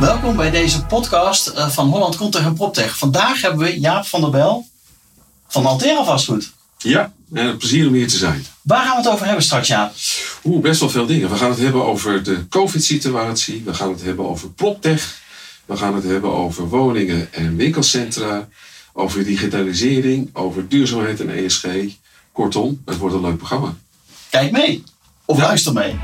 Welkom bij deze podcast eh, van Holland Contech en PropTech. Vandaag hebben we Jaap van der Bel van Altera Vastgoed. Ja, en een plezier om hier te zijn. Waar gaan we het over hebben straks, Jaap? Oeh, best wel veel dingen. We gaan het hebben over de COVID-situatie. We gaan het hebben over PropTech. We gaan het hebben over woningen en winkelcentra. Over digitalisering, over duurzaamheid en ESG. Kortom, het wordt een leuk programma. Kijk mee of Ja. luister mee.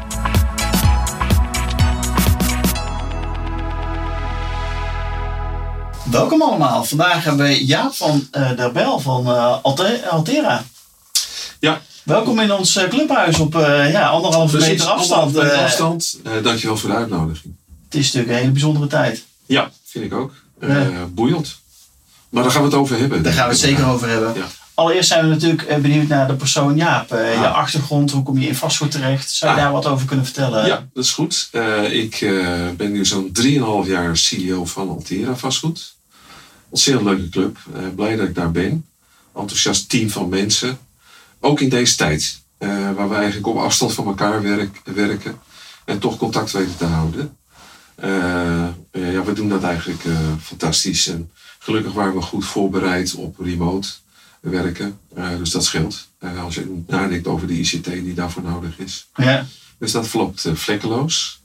Welkom allemaal. Vandaag hebben we Jaap van eh, der Bel van eh, Alte- Altera. Ja, Welkom in ons eh, clubhuis op eh, ja, anderhalve precies. meter afstand. Anderhalve meter Eh, afstand. Eh, dankjewel voor de uitnodiging. het is natuurlijk een hele bijzondere tijd. Ja, vind ik ook. Eh. Boeiend. Maar daar gaan we het over hebben. Daar gaan we het zeker over hebben. Ja. Allereerst zijn we natuurlijk eh, benieuwd naar de persoon Jaap. Eh, Je Ah. achtergrond, hoe kom je in vastgoed terecht? Zou je Ah. daar wat over kunnen vertellen? Ja, dat is goed. Eh, ik ben nu zo'n 3,5 jaar CEO van Altera Vastgoed. Ontzettend leuke club. Blij dat ik daar ben. Enthousiast team van mensen. Ook in deze tijd. waar we eigenlijk op afstand van elkaar werk- werken. En toch contact weten te houden. Ja, we doen dat eigenlijk fantastisch. En gelukkig waren we goed voorbereid op remote werken. Eh, dus dat scheelt. Eh, als je nadenkt over de ICT die daarvoor nodig is. Ja. Dus dat verloopt eh, vlekkeloos.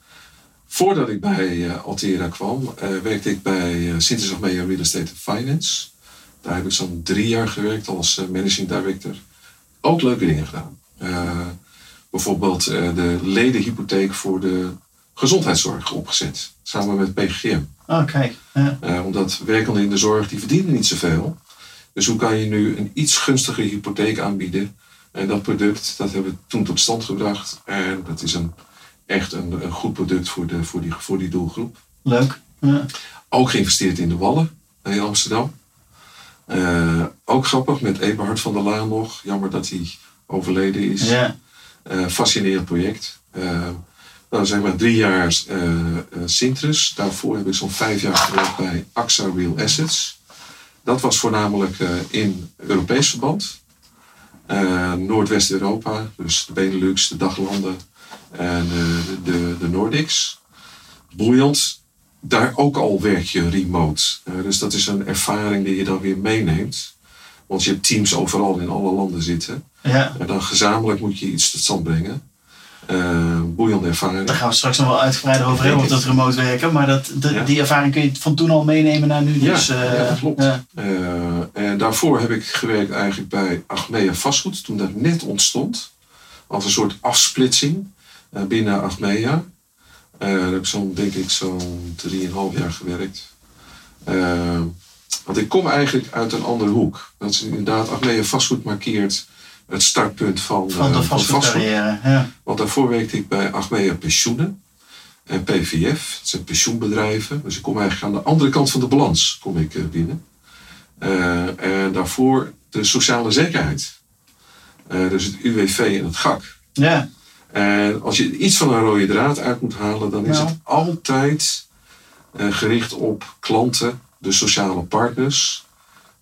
Voordat ik bij Altera kwam, werkte ik bij uh, Sintes Media Real Estate Finance. Daar heb ik zo'n drie jaar gewerkt als managing director. Ook leuke dingen gedaan. Bijvoorbeeld de ledenhypotheek voor de gezondheidszorg opgezet. Samen met PGGM. Oh, kijk. Ja. Eh, omdat werkenden in de zorg, die verdienen niet zoveel. Dus hoe kan je nu een iets gunstigere hypotheek aanbieden? En dat product, dat hebben we toen tot stand gebracht. En dat is een, echt een, een goed product voor, de, voor, die, voor die doelgroep. Leuk. Ja. Ook geïnvesteerd in de Wallen in Amsterdam. Eh, ook grappig, met Eberhard van der Laan nog. Jammer dat hij overleden is. Ja. Eh, fascinerend project. Eh nou, zeg maar drie jaar eh eh, Sintrus. Daarvoor heb ik zo'n vijf jaar gewerkt bij AXA Real Assets. Dat was voornamelijk eh, in Europees verband. Eh, Noordwest-Europa, dus de Benelux, de daglanden en eh, de, de Nordics. Boeiend. Daar ook al werk je remote. Dus dat is een ervaring die je dan weer meeneemt. Want je hebt teams overal in alle landen zitten. ja. En dan gezamenlijk moet je iets tot stand brengen. Eh boeiende ervaring. Daar gaan we straks nog wel uitgebreider over hebben, over dat remote werken. Maar dat, de- Ja. die ervaring kun je van toen al meenemen naar nu. Ja, Dus, eh, ja, dat klopt. ja. Eh, en daarvoor heb ik gewerkt eigenlijk bij Achmea Vastgoed. Toen dat net ontstond. Als een soort afsplitsing binnen Achmea. Daar heb ik zo'n, denk ik, zo'n 3,5 jaar gewerkt. Want ik kom eigenlijk uit een andere hoek. Dat is inderdaad, Achmea Vastgoed markeert het startpunt van, Van de eh, vastgoedcarrière. Ja. Want daarvoor werkte ik bij Achmea Pensioenen en PVF. Dat zijn pensioenbedrijven. Dus ik kom eigenlijk aan de andere kant van de balans kom ik eh, binnen. Eh, en daarvoor de sociale zekerheid. Dus het UWV en het GAK. ja. En als je iets van een rode draad uit moet halen, dan is het altijd gericht op klanten, de sociale partners.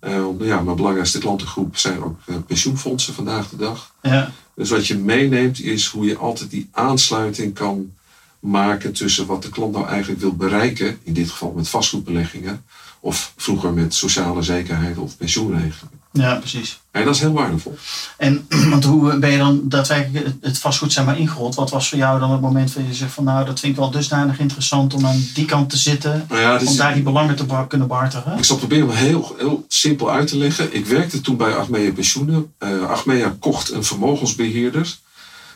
Eh, ja, mijn belangrijkste klantengroep zijn ook eh, pensioenfondsen vandaag de dag. Ja. Dus wat je meeneemt is hoe je altijd die aansluiting kan maken tussen wat de klant nou eigenlijk wil bereiken, in dit geval met vastgoedbeleggingen, of vroeger met sociale zekerheid of pensioenregelingen. ja, precies. En dat is heel waardevol. En want hoe ben je dan daadwerkelijk het- het vastgoed zeg maar, ingerold? Wat was voor jou dan het moment dat je zegt van nou, dat vind ik wel dusdanig interessant om aan die kant te zitten. Nou ja, Om is- daar die belangen te kunnen behartigen? Ik zal proberen om heel, heel simpel uit te leggen. Ik werkte toen bij Achmea Pensioenen. Eh Achmea kocht een vermogensbeheerder,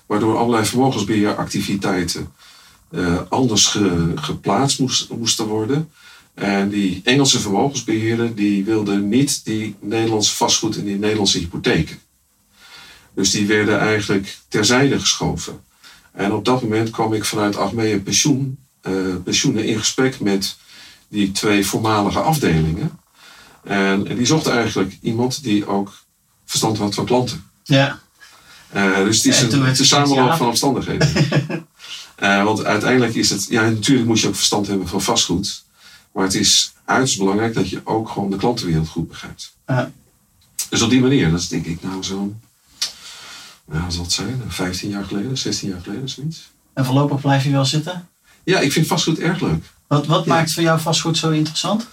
waardoor allerlei vermogensbeheeractiviteiten eh, anders ge- geplaatst moest- moesten worden. En die Engelse vermogensbeheerder die wilde niet die Nederlandse vastgoed en die Nederlandse hypotheken. Dus die werden eigenlijk terzijde geschoven. En op dat moment kwam ik vanuit Achmea Pensioen, eh, Pensioenen in gesprek met die twee voormalige afdelingen. En, en die zocht eigenlijk iemand die ook verstand had van klanten. Ja. Uh, dus het is een, het samenloop van omstandigheden. Eh, want uiteindelijk is het, ja, natuurlijk moet je ook verstand hebben van vastgoed. Maar het is uiterst belangrijk dat je ook gewoon de klantenwereld goed begrijpt. Dus op die manier, dat is denk ik nou zo'n, nou, wat zal het zijn, 15 jaar geleden, 16 jaar geleden, zoiets. En voorlopig blijf je wel zitten? Ja, ik vind vastgoed erg leuk. Wat, wat Ja. maakt voor jou vastgoed zo interessant?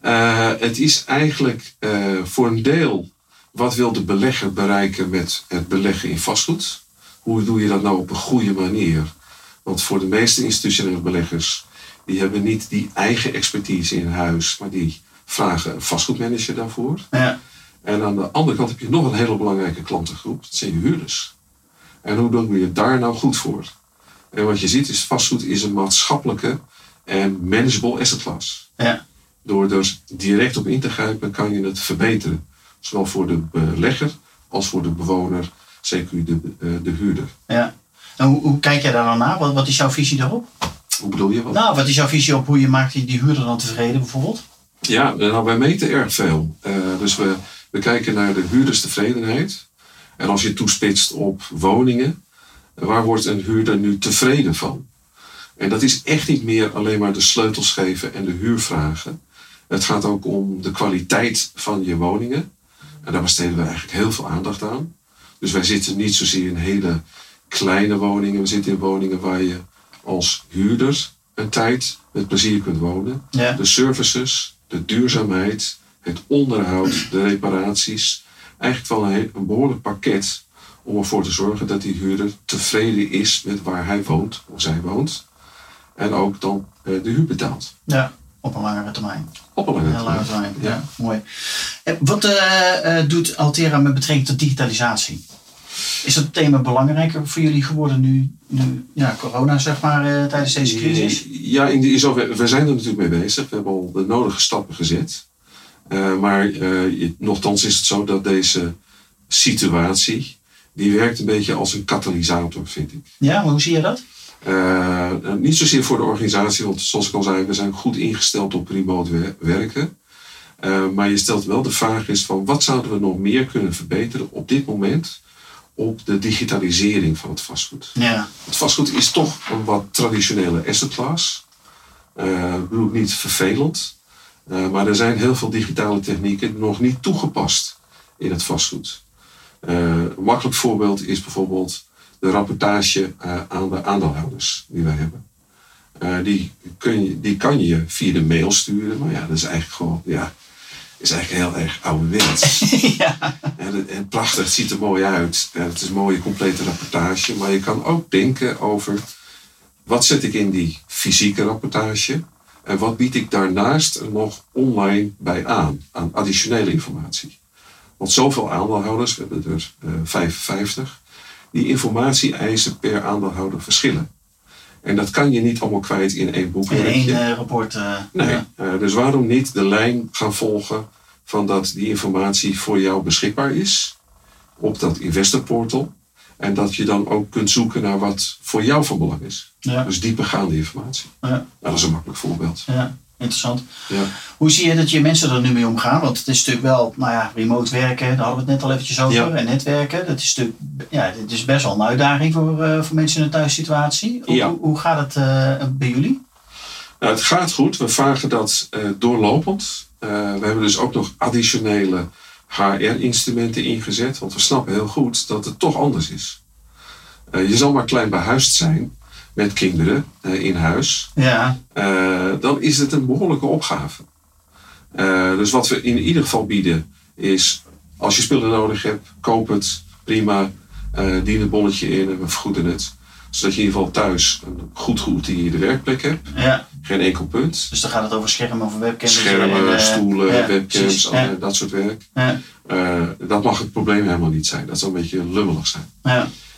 Eh, het is eigenlijk eh, voor een deel wat wil de belegger bereiken met het beleggen in vastgoed. Hoe doe je dat nou op een goede manier? Want voor de meeste institutionele beleggers, die hebben niet die eigen expertise in huis, maar die vragen een vastgoedmanager daarvoor. Ja. En aan de andere kant heb je nog een hele belangrijke klantengroep, dat zijn je huurders. En hoe doe je daar nou goed voor? En wat je ziet is, vastgoed is een maatschappelijke en manageable asset class. Ja. Door er direct op in te grijpen kan je het verbeteren. Zowel voor de belegger als voor de bewoner, zeker de, eh, de huurder. ja. En hoe, hoe kijk jij daar dan naar? Wat, wat is jouw visie daarop? Hoe bedoel je wat? Nou, wat is jouw visie op hoe je maakt die, die huurder dan tevreden bijvoorbeeld? Ja, nou, wij meten erg veel. Eh, dus we, we kijken naar de huurderstevredenheid. En als je toespitst op woningen, waar wordt een huurder nu tevreden van? En dat is echt niet meer alleen maar de sleutels geven en de huur vragen. Het gaat ook om de kwaliteit van je woningen. En daar besteden we eigenlijk heel veel aandacht aan. Dus wij zitten niet zozeer in hele kleine woningen. We zitten in woningen waar je als huurder een tijd met plezier kunt wonen Ja. de services, de duurzaamheid, het onderhoud, de reparaties. Eigenlijk wel een, behoorlijk pakket om ervoor te zorgen dat die huurder tevreden is met waar hij woont of zij woont. En ook dan eh, de huur betaalt. Ja, op een langere termijn. Op een lange Een lange termijn. termijn, ja. Mooi. En wat eh, eh, doet Altera met betrekking tot digitalisatie? Is dat thema belangrijker voor jullie geworden nu, nu ja, corona, zeg maar, eh, tijdens deze crisis? Ja, in die, in zover, we zijn er natuurlijk mee bezig. We hebben al de nodige stappen gezet. Eh, maar eh, je- nochtans is het zo dat deze situatie, die werkt een beetje als een katalysator, vind ik. Ja, maar hoe zie je dat? Eh, niet zozeer voor de organisatie, want zoals ik al zei, we zijn goed ingesteld op remote wer- werken. Eh, maar je stelt wel de vraag is van wat zouden we nog meer kunnen verbeteren op dit moment op de digitalisering van het vastgoed. Ja, Het vastgoed is toch een wat traditionele asset class. Eh, ik bedoel niet vervelend, eh, maar er zijn heel veel digitale technieken nog niet toegepast in het vastgoed. Eh, een makkelijk voorbeeld is bijvoorbeeld de rapportage aan de aandeelhouders die wij hebben. Die, kun je, die kan je via de mail sturen, maar ja, dat is eigenlijk gewoon, ja, is eigenlijk heel erg ouderwets. ja. En, en prachtig, het ziet er mooi uit. En het is een mooie complete rapportage. Maar je kan ook denken over wat zet ik in die fysieke rapportage en wat bied ik daarnaast nog online bij aan, aan additionele informatie. Want zoveel aandeelhouders, we hebben er eh 55, die informatie-eisen per aandeelhouder verschillen. En dat kan je niet allemaal kwijt in één In boekwerkje. één eh, rapport. eh, Nee, ja. eh, dus waarom niet de lijn gaan volgen van dat die informatie voor jou beschikbaar is op dat investorportal. En dat je dan ook kunt zoeken naar wat voor jou van belang is. Ja. Dus diepergaande informatie. Ja. Nou, dat is een makkelijk voorbeeld. ja, interessant. Ja. Hoe zie je dat je mensen er nu mee omgaan? Want het is natuurlijk wel, nou ja, remote werken, daar hadden we het net al eventjes over. Ja. En netwerken, dat is natuurlijk, ja, dit is best wel een uitdaging voor, eh, voor mensen in een thuissituatie. Hoe, Ja. hoe, gaat het eh, bij jullie? Nou, het gaat goed. We vragen dat eh, doorlopend. We hebben dus ook nog additionele HR-instrumenten ingezet. Want we snappen heel goed dat het toch anders is. Je zal maar klein behuisd zijn met kinderen eh, in huis. Ja, eh, dan is het een behoorlijke opgave. Eh, dus wat we in ieder geval bieden is, als je spullen nodig hebt, koop het, prima, dien het bonnetje in en we vergoeden het. Zodat je in ieder geval thuis een goed geoutilleerde werkplek hebt. ja. Geen enkel punt. Dus dan gaat het over schermen of webcams. Schermen, en, stoelen, ja, webcams, dat soort werk. ja, dat mag het probleem helemaal niet zijn. Dat zou een beetje lummelig zijn.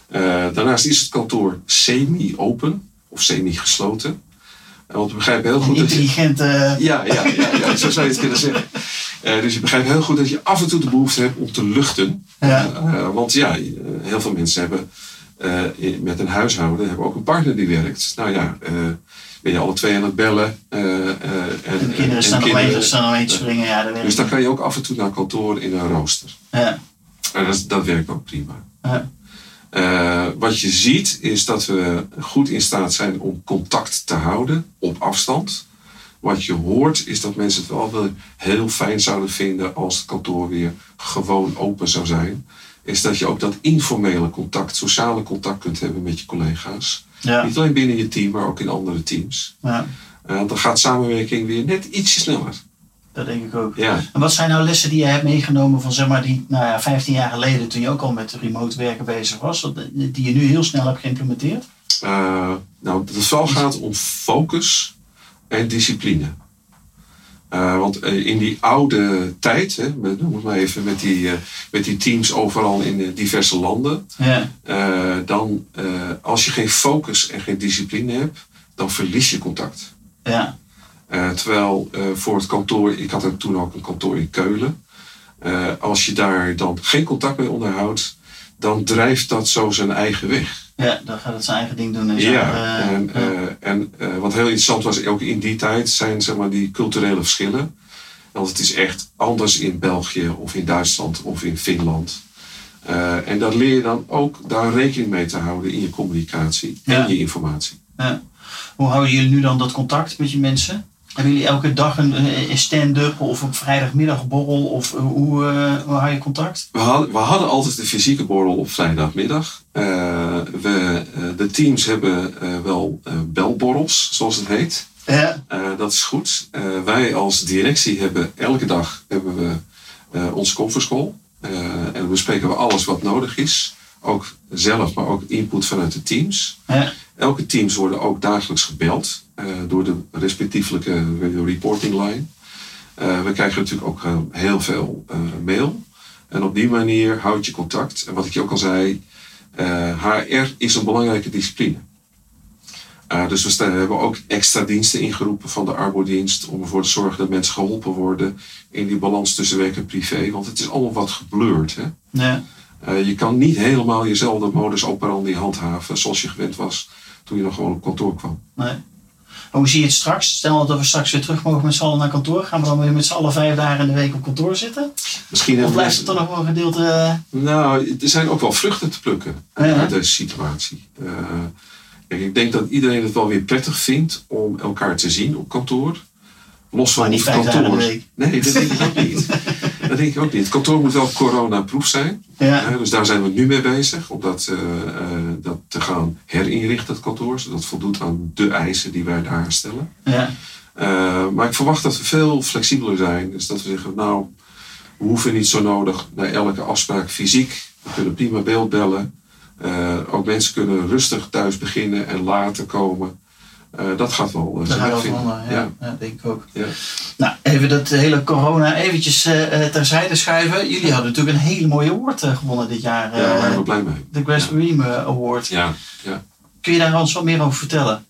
Eh, daarnaast is het kantoor semi-open of semi-gesloten. Eh, want we begrijpen heel goed dat je... Intelligent. eh, Ja, ja, ja, ja, zo zou je het kunnen zeggen. Eh, dus je begrijpt heel goed dat je af en toe de behoefte hebt om te luchten. Ja. Want ja, heel veel mensen hebben met een huishouden hebben ook een partner die werkt. Nou ja, ben je alle twee aan het bellen. en, de kinderen staan kinderen- omheen, staan te springen. Ja, dat Dus dan kan je ook af en toe naar kantoor in een rooster. Ja, En dat, dat werkt ook prima. ja, Eh, wat je ziet is dat we goed in staat zijn om contact te houden op afstand. Wat je hoort is dat mensen het wel weer heel fijn zouden vinden als het kantoor weer gewoon open zou zijn. Is dat je ook dat informele contact, sociale contact kunt hebben met je collega's. ja, Niet alleen binnen je team, maar ook in andere teams. ja, Eh, dan gaat samenwerking weer net ietsje sneller. Dat denk ik ook. Ja. En wat zijn nou lessen die je hebt meegenomen van zeg maar die, nou ja, 15 jaar geleden toen je ook al met remote werken bezig was, die je nu heel snel hebt geïmplementeerd? Eh, nou, dat het vooral gaat om focus en discipline. Eh, want eh, in die oude tijd, hè, noem het maar even met die, met die teams overal in diverse landen, Ja, dan als je geen focus en geen discipline hebt, dan verlies je contact. ja, Eh, terwijl eh, voor het kantoor, ik had toen ook een kantoor in Keulen. Eh, als je daar dan geen contact mee onderhoudt, dan drijft dat zo zijn eigen weg. ja, dan gaat het zijn eigen ding doen. En zo. Ja, en, ja. en wat heel interessant was, ook in die tijd, zijn zeg maar, die culturele verschillen. Want het is echt anders in België of in Duitsland of in Finland. En daar leer je dan ook daar rekening mee te houden in je communicatie Ja. en je informatie. Ja. Hoe houden jullie nu dan dat contact met je mensen? Hebben jullie elke dag een, een stand-up of op vrijdagmiddagborrel? Of eh, hoe, eh, hoe hou je contact? We hadden, we hadden altijd de fysieke borrel op vrijdagmiddag. Eh, we, de teams hebben wel belborrels, zoals het heet. Ja, dat is goed. Wij als directie hebben elke dag hebben we, onze conference call. En dan bespreken we alles wat nodig is. Ook zelf, maar ook input vanuit de teams. ja, Elke teams worden ook dagelijks gebeld eh, door de respectievelijke reporting line. Eh, we krijgen natuurlijk ook eh, heel veel mail. En op die manier houd je contact. En wat ik je ook al zei, HR is een belangrijke discipline. Dus we hebben ook extra diensten ingeroepen van de arbodienst om ervoor te zorgen dat mensen geholpen worden in die balans tussen werk en privé. Want het is allemaal wat geblurred. Hè? ja, Eh, je kan niet helemaal jezelfde modus operandi handhaven zoals je gewend was toen je nog gewoon op kantoor kwam. nee. Hoe zie je het straks? Stel dat we straks weer terug mogen met z'n allen naar kantoor. Gaan we dan weer met z'n allen vijf dagen in de week op kantoor zitten? Misschien Of blijft het dan nog wel een gedeelte... eh, Nou, er zijn ook wel vruchten te plukken Ja. uit deze situatie. Eh, ik denk dat iedereen het wel weer prettig vindt om elkaar te zien op kantoor. Los van Maar niet of het kantoor. Nee, dat denk ik ook niet. Dat denk ik ook niet. Het kantoor moet wel corona-proof zijn. ja, dus daar zijn we nu mee bezig. Om dat, eh, eh, dat te gaan herinrichten, het kantoor. Zodat het voldoet aan de eisen die wij daar stellen. ja, Eh, maar ik verwacht dat we veel flexibeler zijn. Dus dat we zeggen, nou, we hoeven niet zo nodig naar elke afspraak fysiek. We kunnen prima beeldbellen. Eh, ook mensen kunnen rustig thuis beginnen en later komen. Eh, dat gaat wel uh, daar zijn gaan we weg van vinden. onder. Ja, Ja. denk ik ook. Ja. Nou, even dat hele corona eventjes eh, eh, terzijde schuiven. Jullie hadden natuurlijk een hele mooie award eh, gewonnen dit jaar. Ja, daar eh, zijn we blij mee. de Grass. Dream eh, Award. Ja, ja. Kun je daar ons wat meer over vertellen?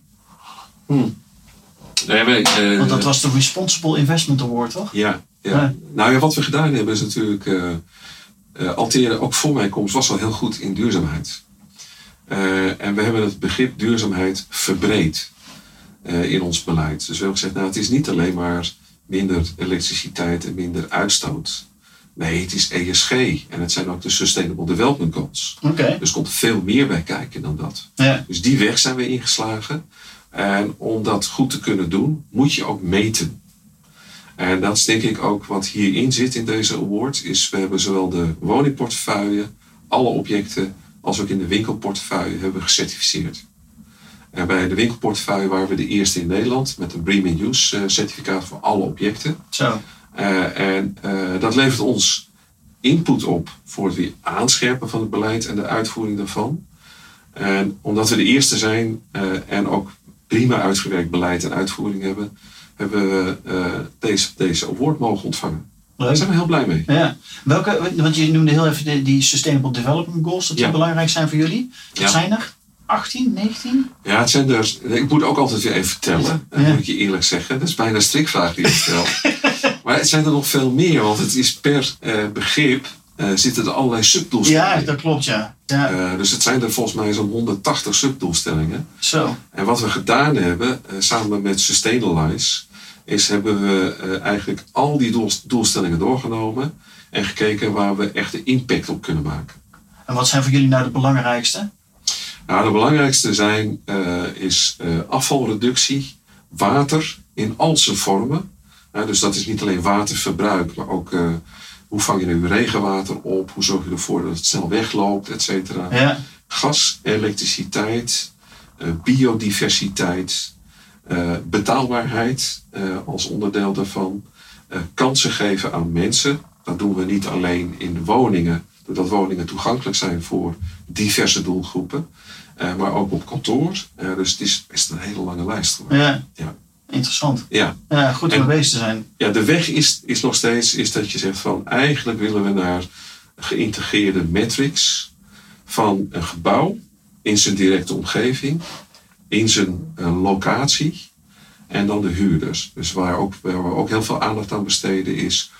Nee, wij, eh, Want dat was de Responsible Investment Award, toch? Ja, ja. Nou ja, wat we gedaan hebben is natuurlijk. eh eh, Altera, ook voor mijn komst, was al heel goed in duurzaamheid. Eh, en we hebben het begrip duurzaamheid verbreed eh, in ons beleid. Dus we hebben gezegd, nou, het is niet alleen maar minder elektriciteit en minder uitstoot. Nee, het is ESG en het zijn ook de Sustainable Development Goals. Oké. Dus er komt veel meer bij kijken dan dat. Ja. Dus die weg zijn we ingeslagen. En om dat goed te kunnen doen, moet je ook meten. En dat is denk ik ook wat hierin zit in deze award. Is we hebben zowel de woningportefeuille, alle objecten, als ook in de winkelportefeuille hebben we gecertificeerd. En bij de winkelportefeuille waren we de eerste in Nederland met een Bream in Use eh, certificaat voor alle objecten. Zo. Eh, en eh, dat levert ons input op voor het weer aanscherpen van het beleid en de uitvoering daarvan. En omdat we de eerste zijn eh, en ook prima uitgewerkt beleid en uitvoering hebben, hebben we eh, deze, deze award mogen ontvangen. Daar Leuk. zijn we heel blij mee. Ja. Welke, want je noemde heel even die Sustainable Development Goals, dat die Ja. belangrijk zijn voor jullie. Wat Ja. zijn er? 18, 19? Ja, het zijn er. Ik moet ook altijd weer even vertellen. Dat Ja. moet ik je eerlijk zeggen. Dat is bijna een strikvraag die je stelt. maar het zijn er nog veel meer, want het is per eh, begrip eh, zitten er allerlei subdoelstellingen. Ja, dat klopt, ja. ja. Eh, dus het zijn er volgens mij zo'n 180 subdoelstellingen. Zo. En wat we gedaan hebben, eh, samen met Sustainalyze, is hebben we eh, eigenlijk al die doel- doelstellingen doorgenomen en gekeken waar we echt de impact op kunnen maken. En wat zijn voor jullie nou de belangrijkste? Nou, de belangrijkste zijn eh, is eh, afvalreductie, water in al zijn vormen. Dus dat is niet alleen waterverbruik, maar ook eh, hoe vang je nu regenwater op, hoe zorg je ervoor dat het snel wegloopt, et cetera. Ja. Gas, elektriciteit, biodiversiteit, betaalbaarheid als onderdeel daarvan. Kansen geven aan mensen. Dat doen we niet alleen in de woningen, doordat woningen toegankelijk zijn voor diverse doelgroepen, eh, maar ook op kantoor. Eh, dus het is best een hele lange lijst geworden. ja. Ja. Interessant. Ja. Ja, goed om bezig te zijn. Ja, de weg is, is nog steeds is dat je zegt van eigenlijk willen we naar geïntegreerde metrics van een gebouw in zijn directe omgeving, in zijn eh, locatie en dan de huurders. Dus waar, ook, waar we ook heel veel aandacht aan besteden is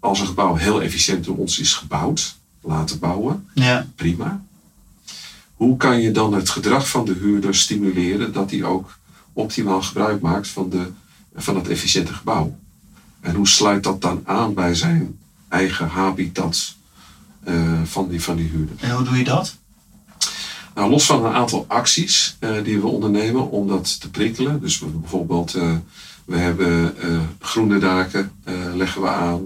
als een gebouw heel efficiënt door ons is gebouwd, laten bouwen, Ja. prima. Hoe kan je dan het gedrag van de huurder stimuleren dat hij ook optimaal gebruik maakt van, de, van het efficiënte gebouw? En hoe sluit dat dan aan bij zijn eigen habitat eh, van, die, van die huurder? En hoe doe je dat? Nou, los van een aantal acties eh, die we ondernemen om dat te prikkelen. Dus we- bijvoorbeeld, eh, we hebben groene daken leggen we aan.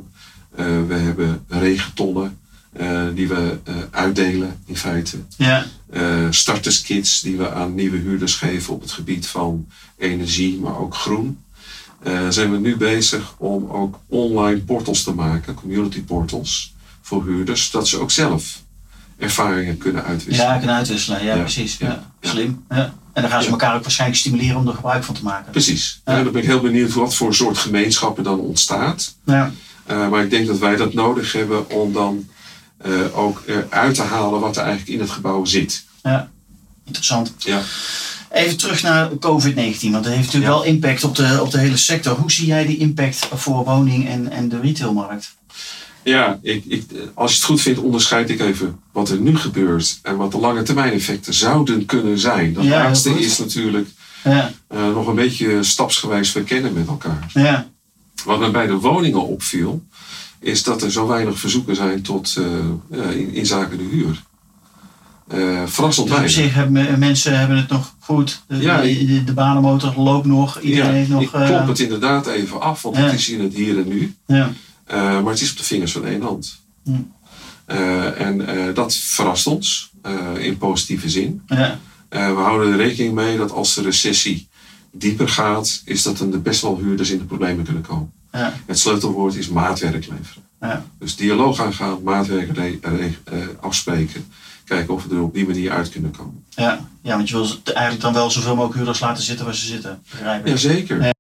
We hebben regentonnen eh, die we eh, uitdelen in feite. Ja. Eh, starterskits die we aan nieuwe huurders geven op het gebied van energie, maar ook groen. Zijn we nu bezig om ook online portals te maken, community portals, voor huurders, zodat ze ook zelf ervaringen kunnen uitwisselen. Ja, kunnen uitwisselen. Ja, Ja. precies. Ja. Slim. Ja. En dan gaan ze elkaar ook waarschijnlijk stimuleren om er gebruik van te maken. Precies. Ja. Dan ben ik heel benieuwd wat voor soort gemeenschappen dan ontstaat. Ja. Maar ik denk dat wij dat nodig hebben om dan eh, ook eruit te halen wat er eigenlijk in het gebouw zit. ja. Interessant. Ja. Even terug naar COVID-19, want dat heeft natuurlijk Ja. wel impact op de, op de hele sector. Hoe zie jij die impact voor woning- en, en de retailmarkt? Ja, ik, ik, als je het goed vindt, onderscheid ik even wat er nu gebeurt en wat de lange termijn effecten zouden kunnen zijn. Dat Ja, laatste is natuurlijk Ja, eh, nog een beetje stapsgewijs verkennen met elkaar. ja, Wat me bij de woningen opviel, is dat er zo weinig verzoeken zijn tot, ja, in, in zaken de huur. Eh verrassend dus op weinig. zich hebben mensen hebben het nog goed. De, Ja, de, de, de banenmotor loopt nog. Iedereen heeft nog. ik klop het inderdaad even af, want Ja. het is in het hier en nu. ja, maar het is op de vingers van één hand. Hm. En dat verrast ons in positieve zin. ja, we houden er rekening mee dat als de recessie dieper gaat, is dat dan de best wel huurders in de problemen kunnen komen. Ja, Het sleutelwoord is maatwerk leveren. ja, Dus dialoog aangaan, maatwerk eh, afspreken. Kijken of we er op die manier uit kunnen komen. ja. ja, want je wil eigenlijk dan wel zoveel mogelijk huurders laten zitten waar ze zitten. Begrijp ik. Jazeker. Ja.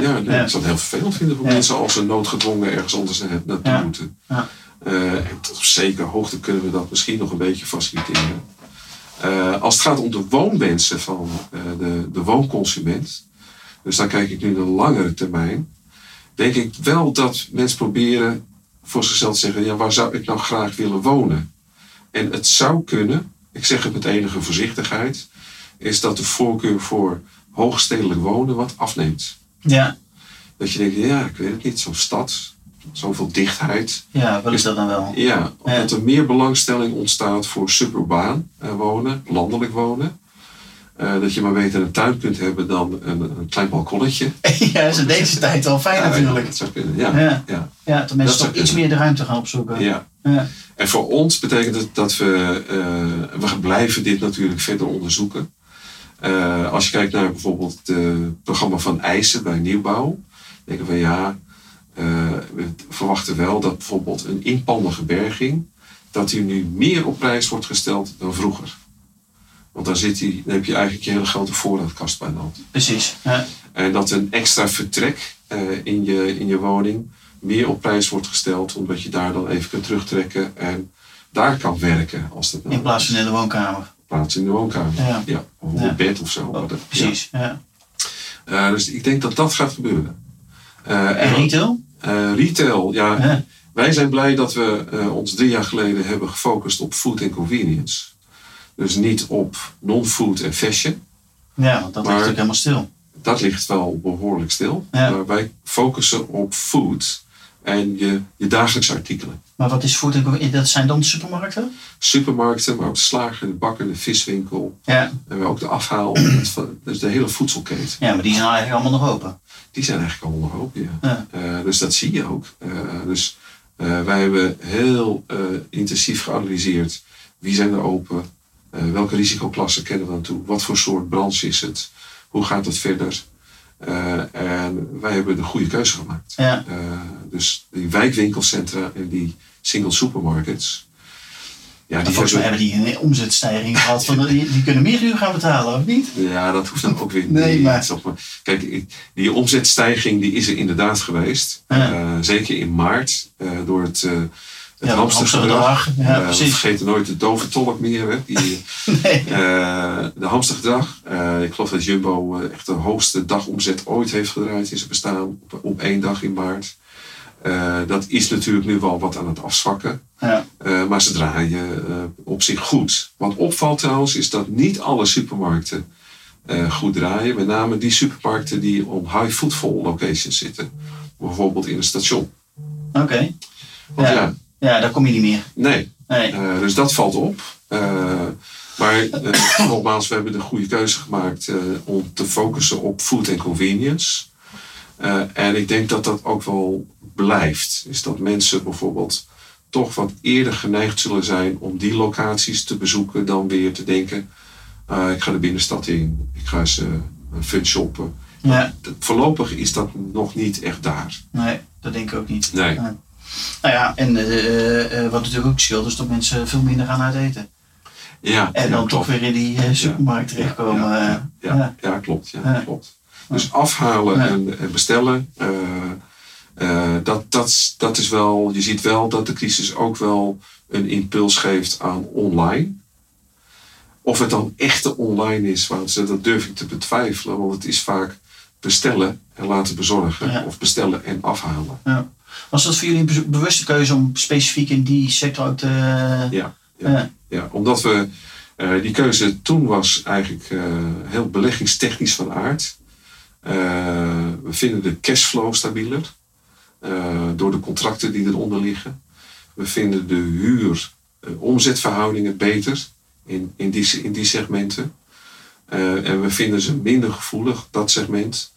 Ja, nee, ik zou het heel vervelend vinden voor mensen als ze noodgedwongen ergens anders na- naartoe moeten. Ja. Eh, en tot op zekere hoogte kunnen we dat misschien nog een beetje faciliteren. Eh, als het gaat om de woonwensen van de, de woonconsument, dus daar kijk ik nu naar de langere termijn, denk ik wel dat mensen proberen voor zichzelf te zeggen, ja, waar zou ik nou graag willen wonen? En het zou kunnen, ik zeg het met enige voorzichtigheid, is dat de voorkeur voor hoogstedelijk wonen wat afneemt. Ja, Dat je denkt, ja, ik weet het niet, zo'n stad, zoveel dichtheid. ja, wil ik dat dan wel? Ja, Ja. dat er meer belangstelling ontstaat voor suburbaan eh, wonen, landelijk wonen. Eh, dat je maar beter een tuin kunt hebben dan een, een klein balkonnetje. ja, is in deze tijd wel fijn Ja, natuurlijk. dat zou kunnen, ja. Ja. ja. ja. Ja, dat mensen toch iets meer de ruimte gaan opzoeken. ja. Ja. En voor ons betekent het dat we, eh, we blijven dit natuurlijk verder onderzoeken. Eh, als je kijkt naar bijvoorbeeld het programma van eisen bij nieuwbouw, denken we ja, we verwachten wel dat bijvoorbeeld een inpandige berging, dat die nu meer op prijs wordt gesteld dan vroeger. Want dan, zit die, dan heb je eigenlijk je hele grote voorraadkast bij de hand. Precies. Ja. En dat een extra vertrek eh, in, je, in je woning meer op prijs wordt gesteld, omdat je daar dan even kunt terugtrekken en daar kan werken als dat In plaats van in de woonkamer. plaats in de woonkamer. Ja. Ja, of op Ja. bed of zo. Oh, precies. Ja. Eh, dus ik denk dat dat gaat gebeuren. Eh, En retail? retail, ja. Wij zijn blij dat we ons drie jaar geleden hebben gefocust op food en convenience. Dus niet op non-food en fashion. Ja, want dat Maar- ligt ook helemaal stil. Dat ligt wel behoorlijk stil. Ja. Maar wij focussen op food en je, je dagelijkse artikelen. Maar wat is food? Dat zijn dan de supermarkten? Supermarkten, maar ook de slager, de bakker, de viswinkel. Ja. En ook de afhaal. dus de hele voedselketen. Ja, maar die zijn eigenlijk allemaal nog open. Die zijn eigenlijk allemaal nog open, ja. Ja. Eh, dus dat zie je ook. Eh, dus eh, wij hebben heel intensief geanalyseerd wie zijn er open, eh, welke risicoklassen kennen we aan toe, wat voor soort branche is het, hoe gaat het verder. Eh, en wij hebben de goede keuze gemaakt. Ja. Eh, dus die wijkwinkelcentra en die single supermarkets. Ja, die volgens mij hebben die een omzetstijging gehad. Van, die, die kunnen meer uur gaan betalen, of niet? Ja, dat hoeft dan ook weer Nee, niet. maar-. Kijk, die omzetstijging die is er inderdaad geweest. Ja. Zeker in maart, door het, het Ja, hamstergedrag. Ja, Eh, we precies. vergeten nooit de dove tolk meer. Hè? Die, Nee. eh, de hamstergedrag. Eh, ik geloof dat Jumbo eh, echt de hoogste dagomzet ooit heeft gedraaid in zijn bestaan. Op, op één dag in maart. Eh, dat is natuurlijk nu wel wat aan het afzwakken. Ja. Eh, maar ze draaien eh, op zich goed. Wat opvalt trouwens is dat niet alle supermarkten eh, goed draaien. Met name die supermarkten die op high footfall locations zitten. Bijvoorbeeld in een station. Oké. Want Ja. ja, Ja, daar kom je niet meer. nee. Nee. Eh, dus dat valt op. Eh, maar eh, nogmaals, we hebben de goede keuze gemaakt om te focussen op food en convenience. En ik denk dat dat ook wel blijft. Is dat mensen bijvoorbeeld toch wat eerder geneigd zullen zijn om die locaties te bezoeken dan weer te denken: eh, ik ga de binnenstad in, ik ga eens eh, fun shoppen. Ja. Voorlopig is dat nog niet echt daar. Nee, dat denk ik ook niet. Nee. Nou ja, en eh, eh, eh, wat natuurlijk ook scheelt, is dat mensen veel minder gaan uit eten. Ja, En dan toch weer in die supermarkt terechtkomen. Ja, ja, ja, klopt. Ja, klopt. Dus afhalen en, en bestellen, dat, dat, dat is wel, je ziet wel dat de crisis ook wel een impuls geeft aan online. Of het dan echte online is, want dat durf ik te betwijfelen, want het is vaak bestellen en laten bezorgen, of bestellen en afhalen. Was dat voor jullie een be- bewuste keuze om specifiek in die sector ook te... Ja, ja. Ja. Omdat we eh, die keuze toen was eigenlijk eh, heel beleggingstechnisch van aard. Eh, we vinden de cashflow stabieler eh, door de contracten die eronder liggen. We vinden de huur-omzetverhoudingen beter in, in, die, in die segmenten. Eh, en we vinden ze minder gevoelig, dat segment,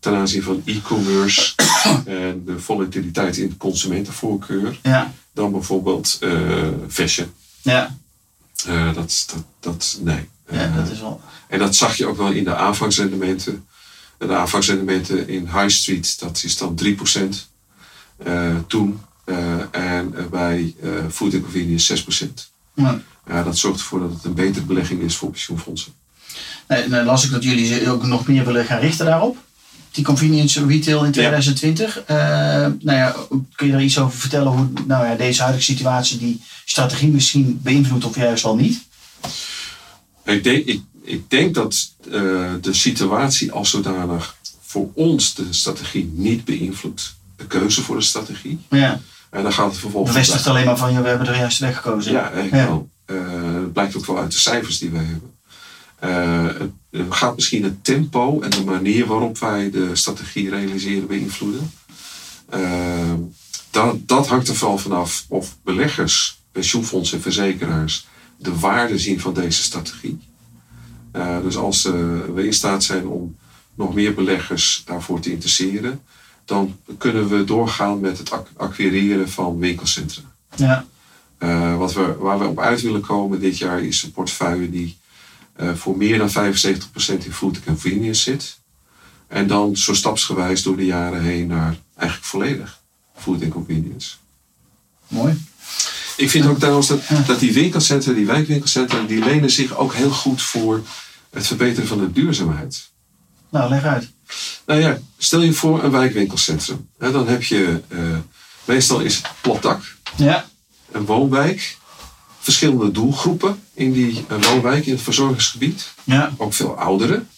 ten aanzien van e-commerce en de volatiliteit in de consumentenvoorkeur, Ja, dan bijvoorbeeld eh, fashion. ja, Eh, dat, dat, dat, nee. ja, Eh, dat is wel... En dat zag je ook wel in de aanvangsrendementen. De aanvangsrendementen in High Street, dat is dan 3% eh, toen. Eh, en eh, bij eh Food and Convenience 6%. Ja. Ja, dat zorgt ervoor dat het een betere belegging is voor pensioenfondsen. Nee, nou las ik dat jullie ook nog meer willen gaan richten daarop. Die convenience retail in 2020. Eh, nou ja, kun je daar iets over vertellen hoe nou ja, deze huidige situatie die strategie misschien beïnvloedt of juist wel niet? Ik denk, ik, ik denk dat eh, de situatie als zodanig voor ons de strategie niet beïnvloedt. De keuze voor de strategie. Ja, En dan gaat het vervolgens... bevestigt alleen maar van ja, we hebben de juiste weg gekozen. Ja, Ja. wel. Eh, dat blijkt ook wel uit de cijfers die we hebben. Eh, gaat misschien het tempo en de manier waarop wij de strategie realiseren beïnvloeden. Eh, dat, dat hangt er vooral vanaf of beleggers, pensioenfondsen en verzekeraars de waarde zien van deze strategie. Eh, dus als we in staat zijn om nog meer beleggers daarvoor te interesseren, dan kunnen we doorgaan met het ac- acquireren van winkelcentra. Ja, wat we, waar we op uit willen komen dit jaar is een portefeuille die eh, voor meer dan 75% in food and convenience zit. En dan zo stapsgewijs door de jaren heen naar eigenlijk volledig food and convenience. mooi. Ik vind ook trouwens dat, dat die winkelcentra, die wijkwinkelcentra, die lenen zich ook heel goed voor het verbeteren van de duurzaamheid. Nou, leg uit. Nou ja, stel je voor een wijkwinkelcentrum. Dan heb je, eh, meestal is het plat dak, Ja, een woonwijk, verschillende doelgroepen in die eh, woonwijk, in het verzorgingsgebied. ja, Ook veel ouderen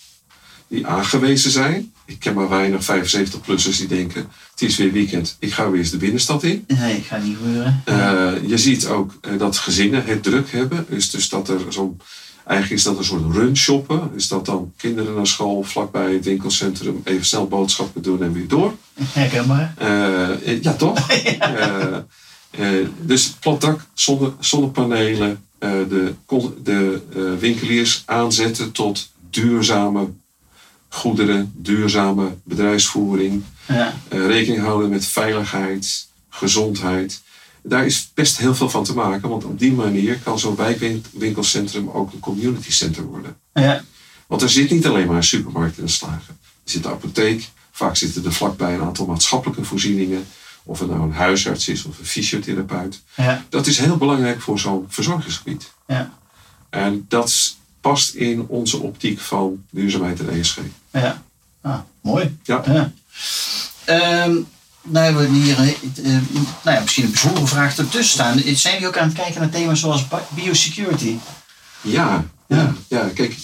die aangewezen zijn. ik ken maar weinig 75-plussers die denken, het is weer weekend, ik ga weer eens de binnenstad in. Nee, gaat niet gebeuren. Uh, je ziet ook uh, dat gezinnen het druk hebben. Dus, dus dat er zo'n, eigenlijk is dat een soort run shoppen. Is dat dan kinderen naar school, vlakbij het winkelcentrum, even snel boodschappen doen en weer door. Herkenbaar. Uh, ja, toch? ja. Dus plat dak, zonne, zonnepanelen, de, de winkeliers aanzetten tot duurzame goederen, duurzame bedrijfsvoering, ja. uh, rekening houden met veiligheid, gezondheid. Daar is best heel veel van te maken, want op die manier kan zo'n wijkwinkelcentrum ook een community center worden. Ja. Want er zit niet alleen maar een supermarkt in de slagen. Er zit de apotheek, vaak zitten er vlakbij een aantal maatschappelijke voorzieningen. Of het nou een huisarts is of een fysiotherapeut. Ja. Dat is heel belangrijk voor zo'n verzorgingsgebied. Ja. En dat past in onze optiek van duurzaamheid en ESG. Ja, ah, mooi. Ja. ja. Um, nou hebben we hier uh, nou ja, misschien een bijzondere vraag ertussen staan. Zijn jullie ook aan het kijken naar thema's zoals biosecurity? Ja, ja. ja, kijk.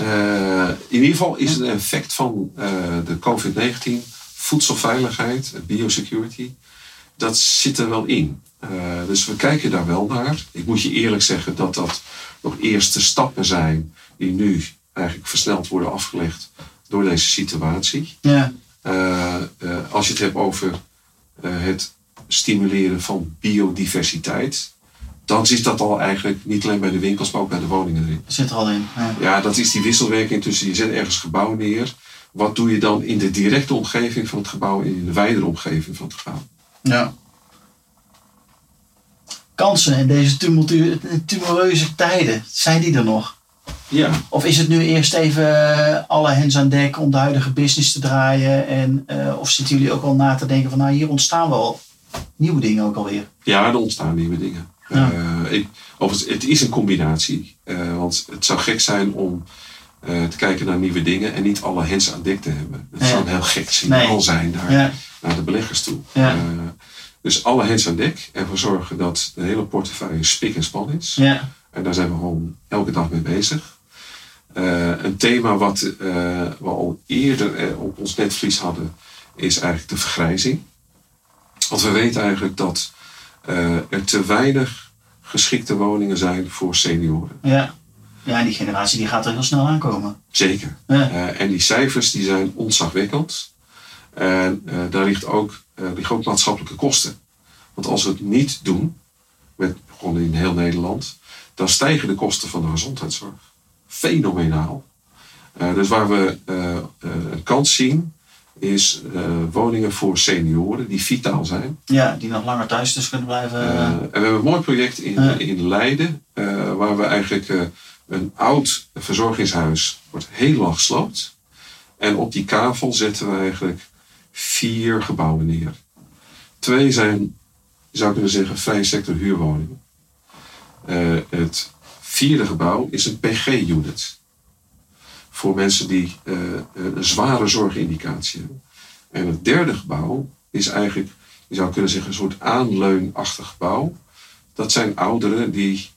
Uh, in ieder geval is het een effect van uh, de COVID-19, voedselveiligheid, biosecurity. Dat zit er wel in. dus we kijken daar wel naar. Ik moet je eerlijk zeggen dat dat nog eerste stappen zijn die nu eigenlijk versneld worden afgelegd door deze situatie. Ja. Uh, uh, als je het hebt over het stimuleren van biodiversiteit, dan zit dat al eigenlijk niet alleen bij de winkels, maar ook bij de woningen erin. Zit er al in. Ja. ja, dat is die wisselwerking tussen je zet ergens gebouw neer. Wat doe je dan in de directe omgeving van het gebouw en in de wijdere omgeving van het gebouw? Ja. Kansen in deze tumultueuze tijden, zijn die er nog? Ja. Of is het nu eerst even alle hens aan dek om de huidige business te draaien? En, uh, of zitten jullie ook al na te denken van nou hier ontstaan wel nieuwe dingen ook alweer? Ja, er ontstaan nieuwe dingen. Ja. Uh, ik, of het, het, is een combinatie. Uh, want het zou gek zijn om te kijken naar nieuwe dingen en niet alle hens aan dek te hebben. Het Ja. zou een heel gek signaal Nee. zijn naar, Ja. naar de beleggers toe. Ja. Uh, dus alle hens aan dek en ervoor zorgen dat de hele portefeuille spik en span is. Ja. En daar zijn we gewoon elke dag mee bezig. Uh, een thema wat uh, we al eerder op ons netvlies hadden, is eigenlijk de vergrijzing. Want we weten eigenlijk dat er te weinig geschikte woningen zijn voor senioren. Ja. Ja, die generatie die gaat er heel snel aankomen. Zeker. Ja. en die cijfers die zijn ontzagwekkend. En daar ligt ook, liggen ook maatschappelijke kosten. Want als we het niet doen, met, gewoon in heel Nederland, dan stijgen de kosten van de gezondheidszorg fenomenaal. Uh, dus waar we uh, uh, een kans zien, is woningen voor senioren die vitaal zijn. Ja, die nog langer thuis dus kunnen blijven. en we hebben een mooi project in, in Leiden, waar we eigenlijk een oud verzorgingshuis wordt heel lang gesloopt. En op die kavel zetten we eigenlijk vier gebouwen neer. Twee zijn, zou kunnen zeggen, vrije sector huurwoningen. het vierde gebouw is een PG-unit. Voor mensen die uh, een zware zorgindicatie hebben. En het derde gebouw is eigenlijk, je zou kunnen zeggen, een soort aanleunachtig gebouw. Dat zijn ouderen die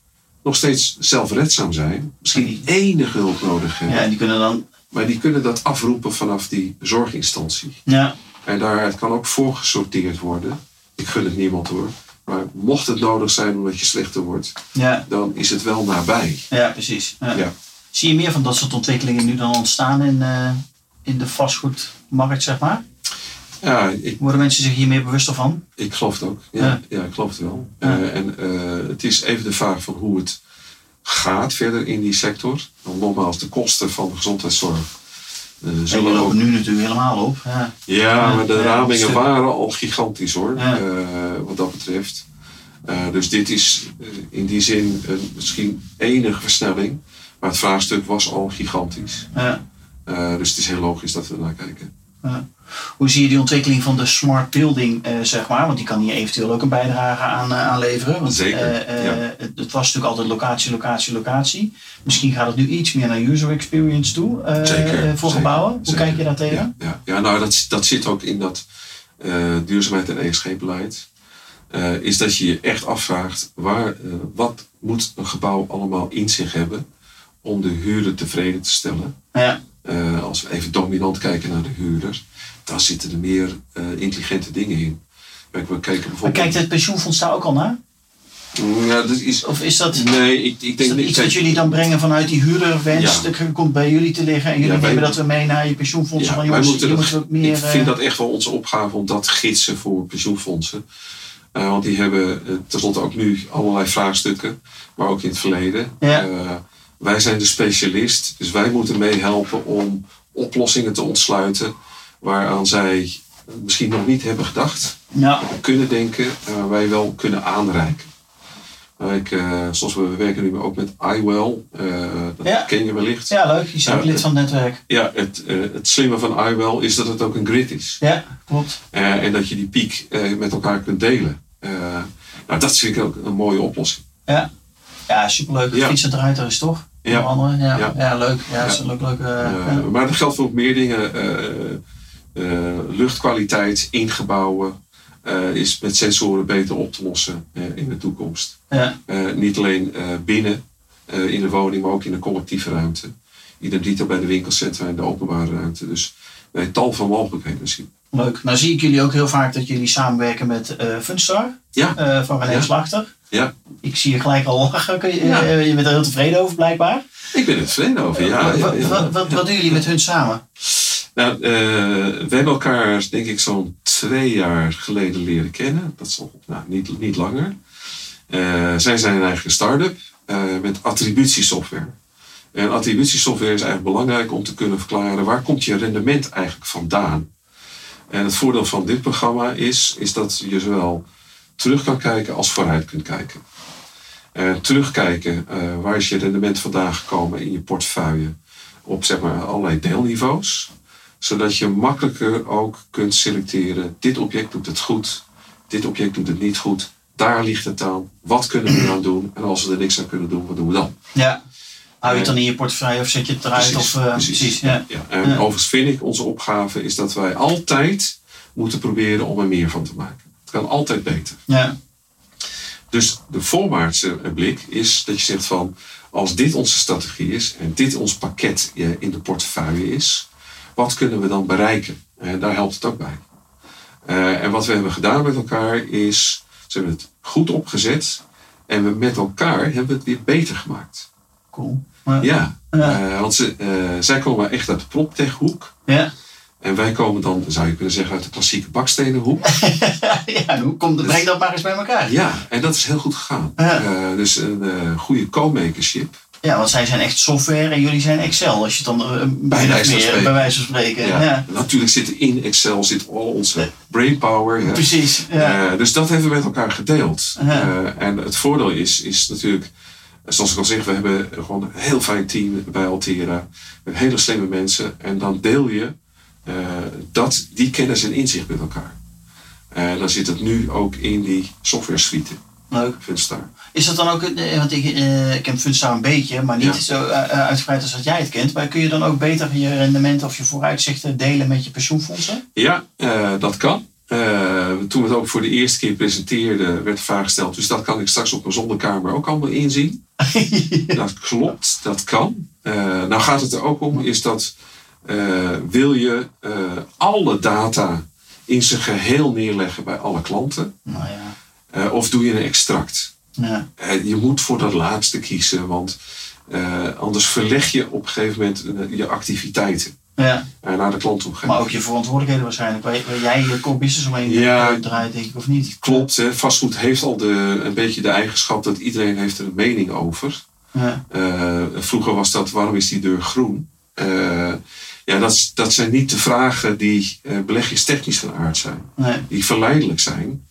nog steeds zelfredzaam zijn. Misschien niet enige hulp nodig hebben. Ja, die kunnen dan... Maar die kunnen dat afroepen vanaf die zorginstantie. Ja. En daaruit kan ook voorgesorteerd worden. Ik gun het niemand hoor. Maar mocht het nodig zijn omdat je slechter wordt, ja. dan is het wel nabij. Ja, precies. Ja. Ja. Zie je meer van dat soort ontwikkelingen nu dan ontstaan in, uh, in de vastgoedmarkt, zeg maar? Ja, ik, Worden mensen zich hier meer bewust van? ik geloof het ook. Ja, Ja. ja. ik geloof het wel. Ja. Eh, en eh, het is even de vraag van hoe het gaat verder in die sector. Want nogmaals, de kosten van de gezondheidszorg En die zullen lopen nu natuurlijk helemaal op. Ja. Ja, maar de ramingen waren al gigantisch hoor, wat dat betreft. Dus dit is in die zin een misschien enige versnelling. Maar het vraagstuk was al gigantisch. Ja. Dus het is heel logisch dat we ernaar kijken. Ja. Hoe zie je die ontwikkeling van de smart building, eh, zeg maar? Want die kan hier eventueel ook een bijdrage aan, eh, aan leveren. Want, Zeker, eh, ja. het, het was natuurlijk altijd locatie, locatie, locatie. Misschien gaat het nu iets meer naar user experience toe Zeker, voor gebouwen. Hoe zeker. kijk je daar tegen? Ja, ja. ja nou dat, dat zit ook in dat duurzaamheid en ESG-beleid. Is dat je je echt afvraagt, waar, wat moet een gebouw allemaal in zich hebben om de huurder tevreden te stellen? Ja, eh, als we even dominant kijken naar de huurder, daar zitten er meer eh, intelligente dingen in. Kijk, we kijken Maar bijvoorbeeld. kijkt het pensioenfonds daar ook al naar? Ja, dat is. Of is dat, Nee, ik, ik denk dat iets wat jullie dan brengen vanuit die huurderwens? Ja. Dat komt bij jullie te liggen en jullie Ja, wij- nemen dat we mee naar je pensioenfondsen? Ja, jongens, moeten dat- meer... ik vind eh, dat echt wel onze opgave om dat gidsen voor pensioenfondsen. Want die hebben tenslotte ook nu allerlei vraagstukken, maar ook in het verleden. Ja. Eh, wij zijn de specialist, dus wij moeten meehelpen om oplossingen te ontsluiten waaraan zij misschien nog niet hebben gedacht, ja, kunnen denken en waar wij wel kunnen aanreiken. Ik, uh, zoals we werken nu ook met iWell, uh, dat Ja. ken je wellicht. ja, leuk. Je is ook lid van het netwerk. Ja, het, uh, het slimme van iWell is dat het ook een grid is. Ja, klopt. En dat je die piek met elkaar kunt delen. Nou, dat vind ik ook een mooie oplossing. Ja, ja superleuk. Ja. Fietsen eruit er is toch? Ja. Andere. Ja, ja. Ja. leuk. Ja, is een leuk, leuk. eh, Uh, ja. Maar dat geldt voor ook meer dingen. Uh, luchtkwaliteit, ingebouwen, uh, is met sensoren beter op te lossen in de toekomst. Ja. Niet alleen binnen in de woning, maar ook in de collectieve ruimte. Identiek bij de winkelcentra en de openbare ruimte. Dus wij tal van mogelijkheden zien. Leuk. Nou zie ik jullie ook heel vaak dat jullie samenwerken met uh, Funstar Ja. uh, van René Ja. Slachter. Ja. Ik zie je gelijk al lachen. Kun je, Ja. je bent er heel tevreden over blijkbaar. Ik ben er tevreden over, ja. Wat, ja. wat, wat, wat doen jullie met hun samen? Nou, uh, we hebben elkaar denk ik zo'n twee jaar geleden leren kennen. Dat is al nou, niet, niet langer. Uh, zij zijn een start-up uh, met attributiesoftware. En attributiesoftware is eigenlijk belangrijk om te kunnen verklaren waar komt je rendement eigenlijk vandaan. En het voordeel van dit programma is, is dat je zowel terug kan kijken als vooruit kunt kijken. Uh, terugkijken, uh, waar is je rendement vandaan gekomen in je portefeuille op zeg maar, allerlei deelniveaus. Zodat je makkelijker ook kunt selecteren, dit object doet het goed, dit object doet het niet goed, daar ligt het aan, wat kunnen we eraan doen en als we er niks aan kunnen doen, wat doen we dan? Ja. Hou je het dan in je portefeuille of zet je het eruit? Precies, of, uh, precies. precies ja. Ja, en Ja. overigens vind ik onze opgave is dat wij altijd moeten proberen om er meer van te maken. Het kan altijd beter. Ja. Dus de voorwaartse blik is dat je zegt van als dit onze strategie is en dit ons pakket eh, in de portefeuille is, wat kunnen we dan bereiken? En daar helpt het ook bij. Uh, en wat we hebben gedaan met elkaar is, ze hebben het goed opgezet en we met elkaar hebben we het weer beter gemaakt. Cool. Ja. Ja, uh, want ze, uh, zij komen echt uit de proptechhoek. Ja. En wij komen dan, zou je kunnen zeggen, uit de klassieke bakstenenhoek. ja, hoe komt, breng dat maar eens bij elkaar. ja, en dat is heel goed gegaan. Ja. Uh, dus een uh, goede co-makership. Ja, want zij zijn echt software en jullie zijn Excel. Als je het dan uh, Bij wijze meer, spreken. bij wijze van spreken. Ja. Ja. Natuurlijk zit in Excel zit al onze brainpower. Precies. Ja. Uh, dus dat hebben we met elkaar gedeeld. En het voordeel is, is natuurlijk, zoals ik al zeg, we hebben gewoon een heel fijn team bij Altera. Met hele slimme mensen. En dan deel je dat, die kennis en inzicht met elkaar. En dan zit het nu ook in die software suite. Leuk. Funstar. Is dat dan ook, eh, want ik, eh, ik ken Funstar een beetje, maar niet Ja. zo uh, uitgebreid als dat jij het kent. Maar kun je dan ook beter je rendement of je vooruitzichten delen met je pensioenfondsen? Ja, uh, dat kan. Uh, toen we het ook voor de eerste keer presenteerden, werd de vraag gesteld. Dus dat kan ik straks op mijn zonnekamer ook allemaal inzien. dat klopt, dat kan. Uh, nou gaat het er ook om, is dat uh, wil je uh, alle data in zijn geheel neerleggen bij alle klanten? Nou ja. Uh, of doe je een extract? Ja. Je moet voor dat laatste kiezen, want anders verleg je op een gegeven moment je activiteiten Ja. naar de klant toe. Maar ook je verantwoordelijkheden waarschijnlijk. Waar, waar jij je core business omheen Ja. eh, draait, denk ik, of niet? Klopt, hè. vastgoed heeft al de, een beetje de eigenschap dat iedereen heeft er een mening over. Ja. Vroeger was dat, waarom is die deur groen? Ja, dat, dat zijn niet de vragen die uh, beleggingstechnisch van aard zijn. Nee. Die verleidelijk zijn.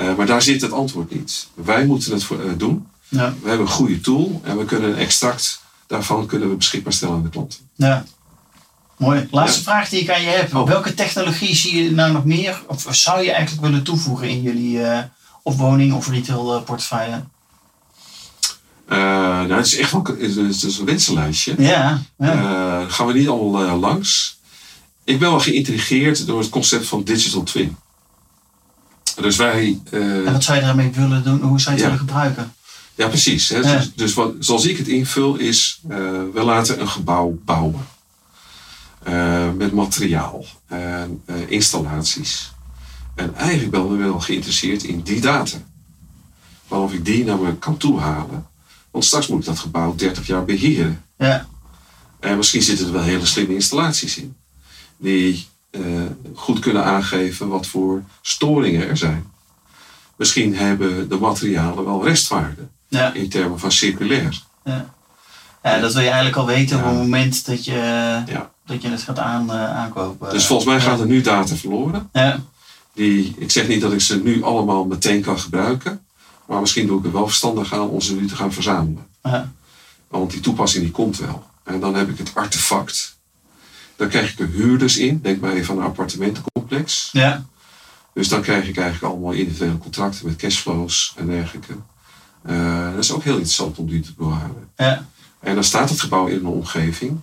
Uh, maar daar zit het antwoord niet. Wij moeten het voor, uh, doen. Ja. We hebben een goede tool en we kunnen een extract daarvan kunnen we beschikbaar stellen aan de klanten. Ja. Mooi. Laatste Ja. vraag die ik aan je heb. Oh. Welke technologie zie je nou nog meer, of zou je eigenlijk willen toevoegen in jullie uh, of woning of retail portefeuille? Uh, nou, het is echt wel het is, een wensenlijstje. Ja. ja. Uh, gaan we niet allemaal uh, langs. Ik ben wel geïntrigeerd door het concept van digital twin. Dus wij. En wat zou je daarmee willen doen? Hoe zou je het Ja. willen gebruiken? ja, precies. Hè? Ja. Dus, dus wat, zoals ik het invul is, we laten een gebouw bouwen. eh, met materiaal en eh, installaties. En eigenlijk ben ik wel geïnteresseerd in die data. Waarop ik die naar me kan toehalen. Want straks moet ik dat gebouw 30 jaar beheren. Ja. En misschien zitten er wel hele slimme installaties in. Die eh, goed kunnen aangeven wat voor storingen er zijn. Misschien hebben de materialen wel restwaarde. Ja. In termen van circulair. Ja. ja, dat wil je eigenlijk al weten op het moment dat je, dat je het gaat aan, eh, aankopen. Dus volgens mij gaat er nu data verloren. Ja, Die, ik zeg niet dat ik ze nu allemaal meteen kan gebruiken. Maar misschien doe ik er wel verstandig aan om ze nu te gaan verzamelen. ja, Want die toepassing die komt wel. En dan heb ik het artefact. Dan krijg ik er huurders in. Denk maar even aan een appartementencomplex. ja, Dus dan krijg ik eigenlijk allemaal individuele contracten met cashflows en dergelijke. Eh, dat is ook heel interessant om die te bewaren. ja, En dan staat het gebouw in een omgeving.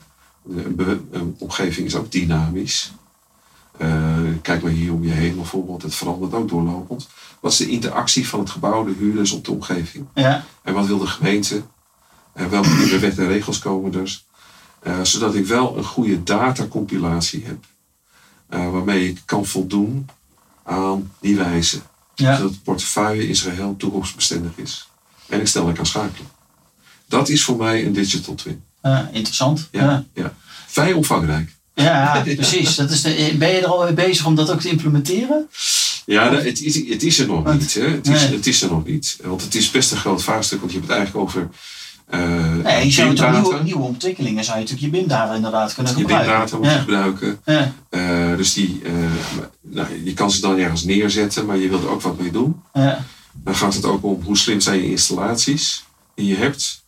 Een, een omgeving is ook dynamisch. Eh, kijk maar hier om je heen bijvoorbeeld. Het verandert ook doorlopend. Wat is de interactie van het gebouw, de huurders op de omgeving? ja, En wat wil de gemeente? En welke nieuwe wet en regels komen er? Eh, zodat ik wel een goede datacompilatie heb. eh, waarmee ik kan voldoen aan die wijze. ja. Zodat de portefeuille in zijn geheel toekomstbestendig is. En ik snel kan schakelen. Dat is voor mij een digital twin. Interessant. Ja, Ja. ja. Vrij omvangrijk. Ja, precies. Dat is de, ben je er al mee bezig om dat ook te implementeren? Ja, het, is, het is er nog niet. Hè. Het, is, Nee. het is er nog niet. Want het is best een groot vraagstuk. Want je hebt het eigenlijk over... eh Nee, je zou toch nieuwe, nieuwe ontwikkelingen zou je natuurlijk je BIM-data inderdaad kunnen Je gebruiken. BIM-data moet je ja. gebruiken. Ja, Eh, dus die, eh, nou, je kan ze dan ergens neerzetten, maar je wilt er ook wat mee doen. ja, Dan gaat het ook om hoe slim zijn je installaties die je hebt.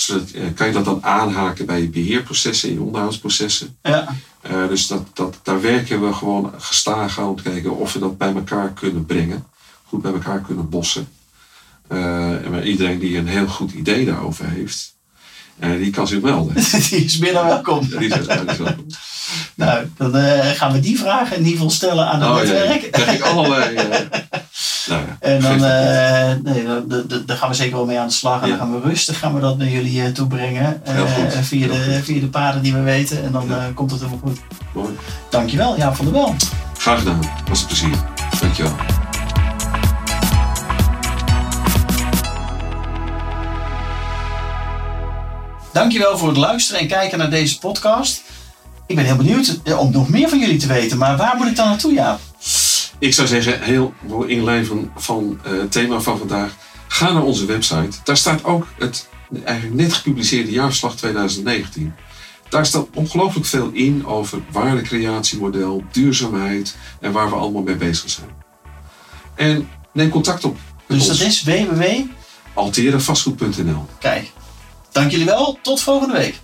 Zodat, eh, kan je dat dan aanhaken bij je beheerprocessen en je onderhoudsprocessen. ja, Eh, dus dat, dat, daar werken we gewoon gestaag aan om te kijken of we dat bij elkaar kunnen brengen. Goed bij elkaar kunnen bossen. Eh, en iedereen die een heel goed idee daarover heeft, eh, die kan zich melden. die is binnen welkom. Die is- die is welkom. Nou, dan eh, gaan we die vragen in ieder geval stellen aan het Oh, ja, ja. netwerk. krijg ik allerlei... eh, nou ja, En dan, nee, dan- dan- dan- daar gaan we zeker wel mee aan de slag. En Ja. dan gaan we rustig gaan we dat naar jullie toe brengen. Heel goed. via, Heel de, goed. via de paden die we weten. En dan Ja. komt het helemaal goed. Mooi. Dankjewel, Jaap van der Wel. Graag gedaan. Was een plezier. Dankjewel. Dankjewel voor het luisteren en kijken naar deze podcast. Ik ben heel benieuwd eh, om nog meer van jullie te weten. Maar waar moet ik dan naartoe, Jaap? Ik zou zeggen, heel in lijn van, van eh, het thema van vandaag. Ga naar onze website. Daar staat ook het eigenlijk net gepubliceerde jaarverslag 2019. Daar staat ongelooflijk veel in over waardecreatiemodel, duurzaamheid en waar we allemaal mee bezig zijn. En neem contact op Dus dat is www. alteravastgoed.nl Kijk, dank jullie wel. Tot volgende week.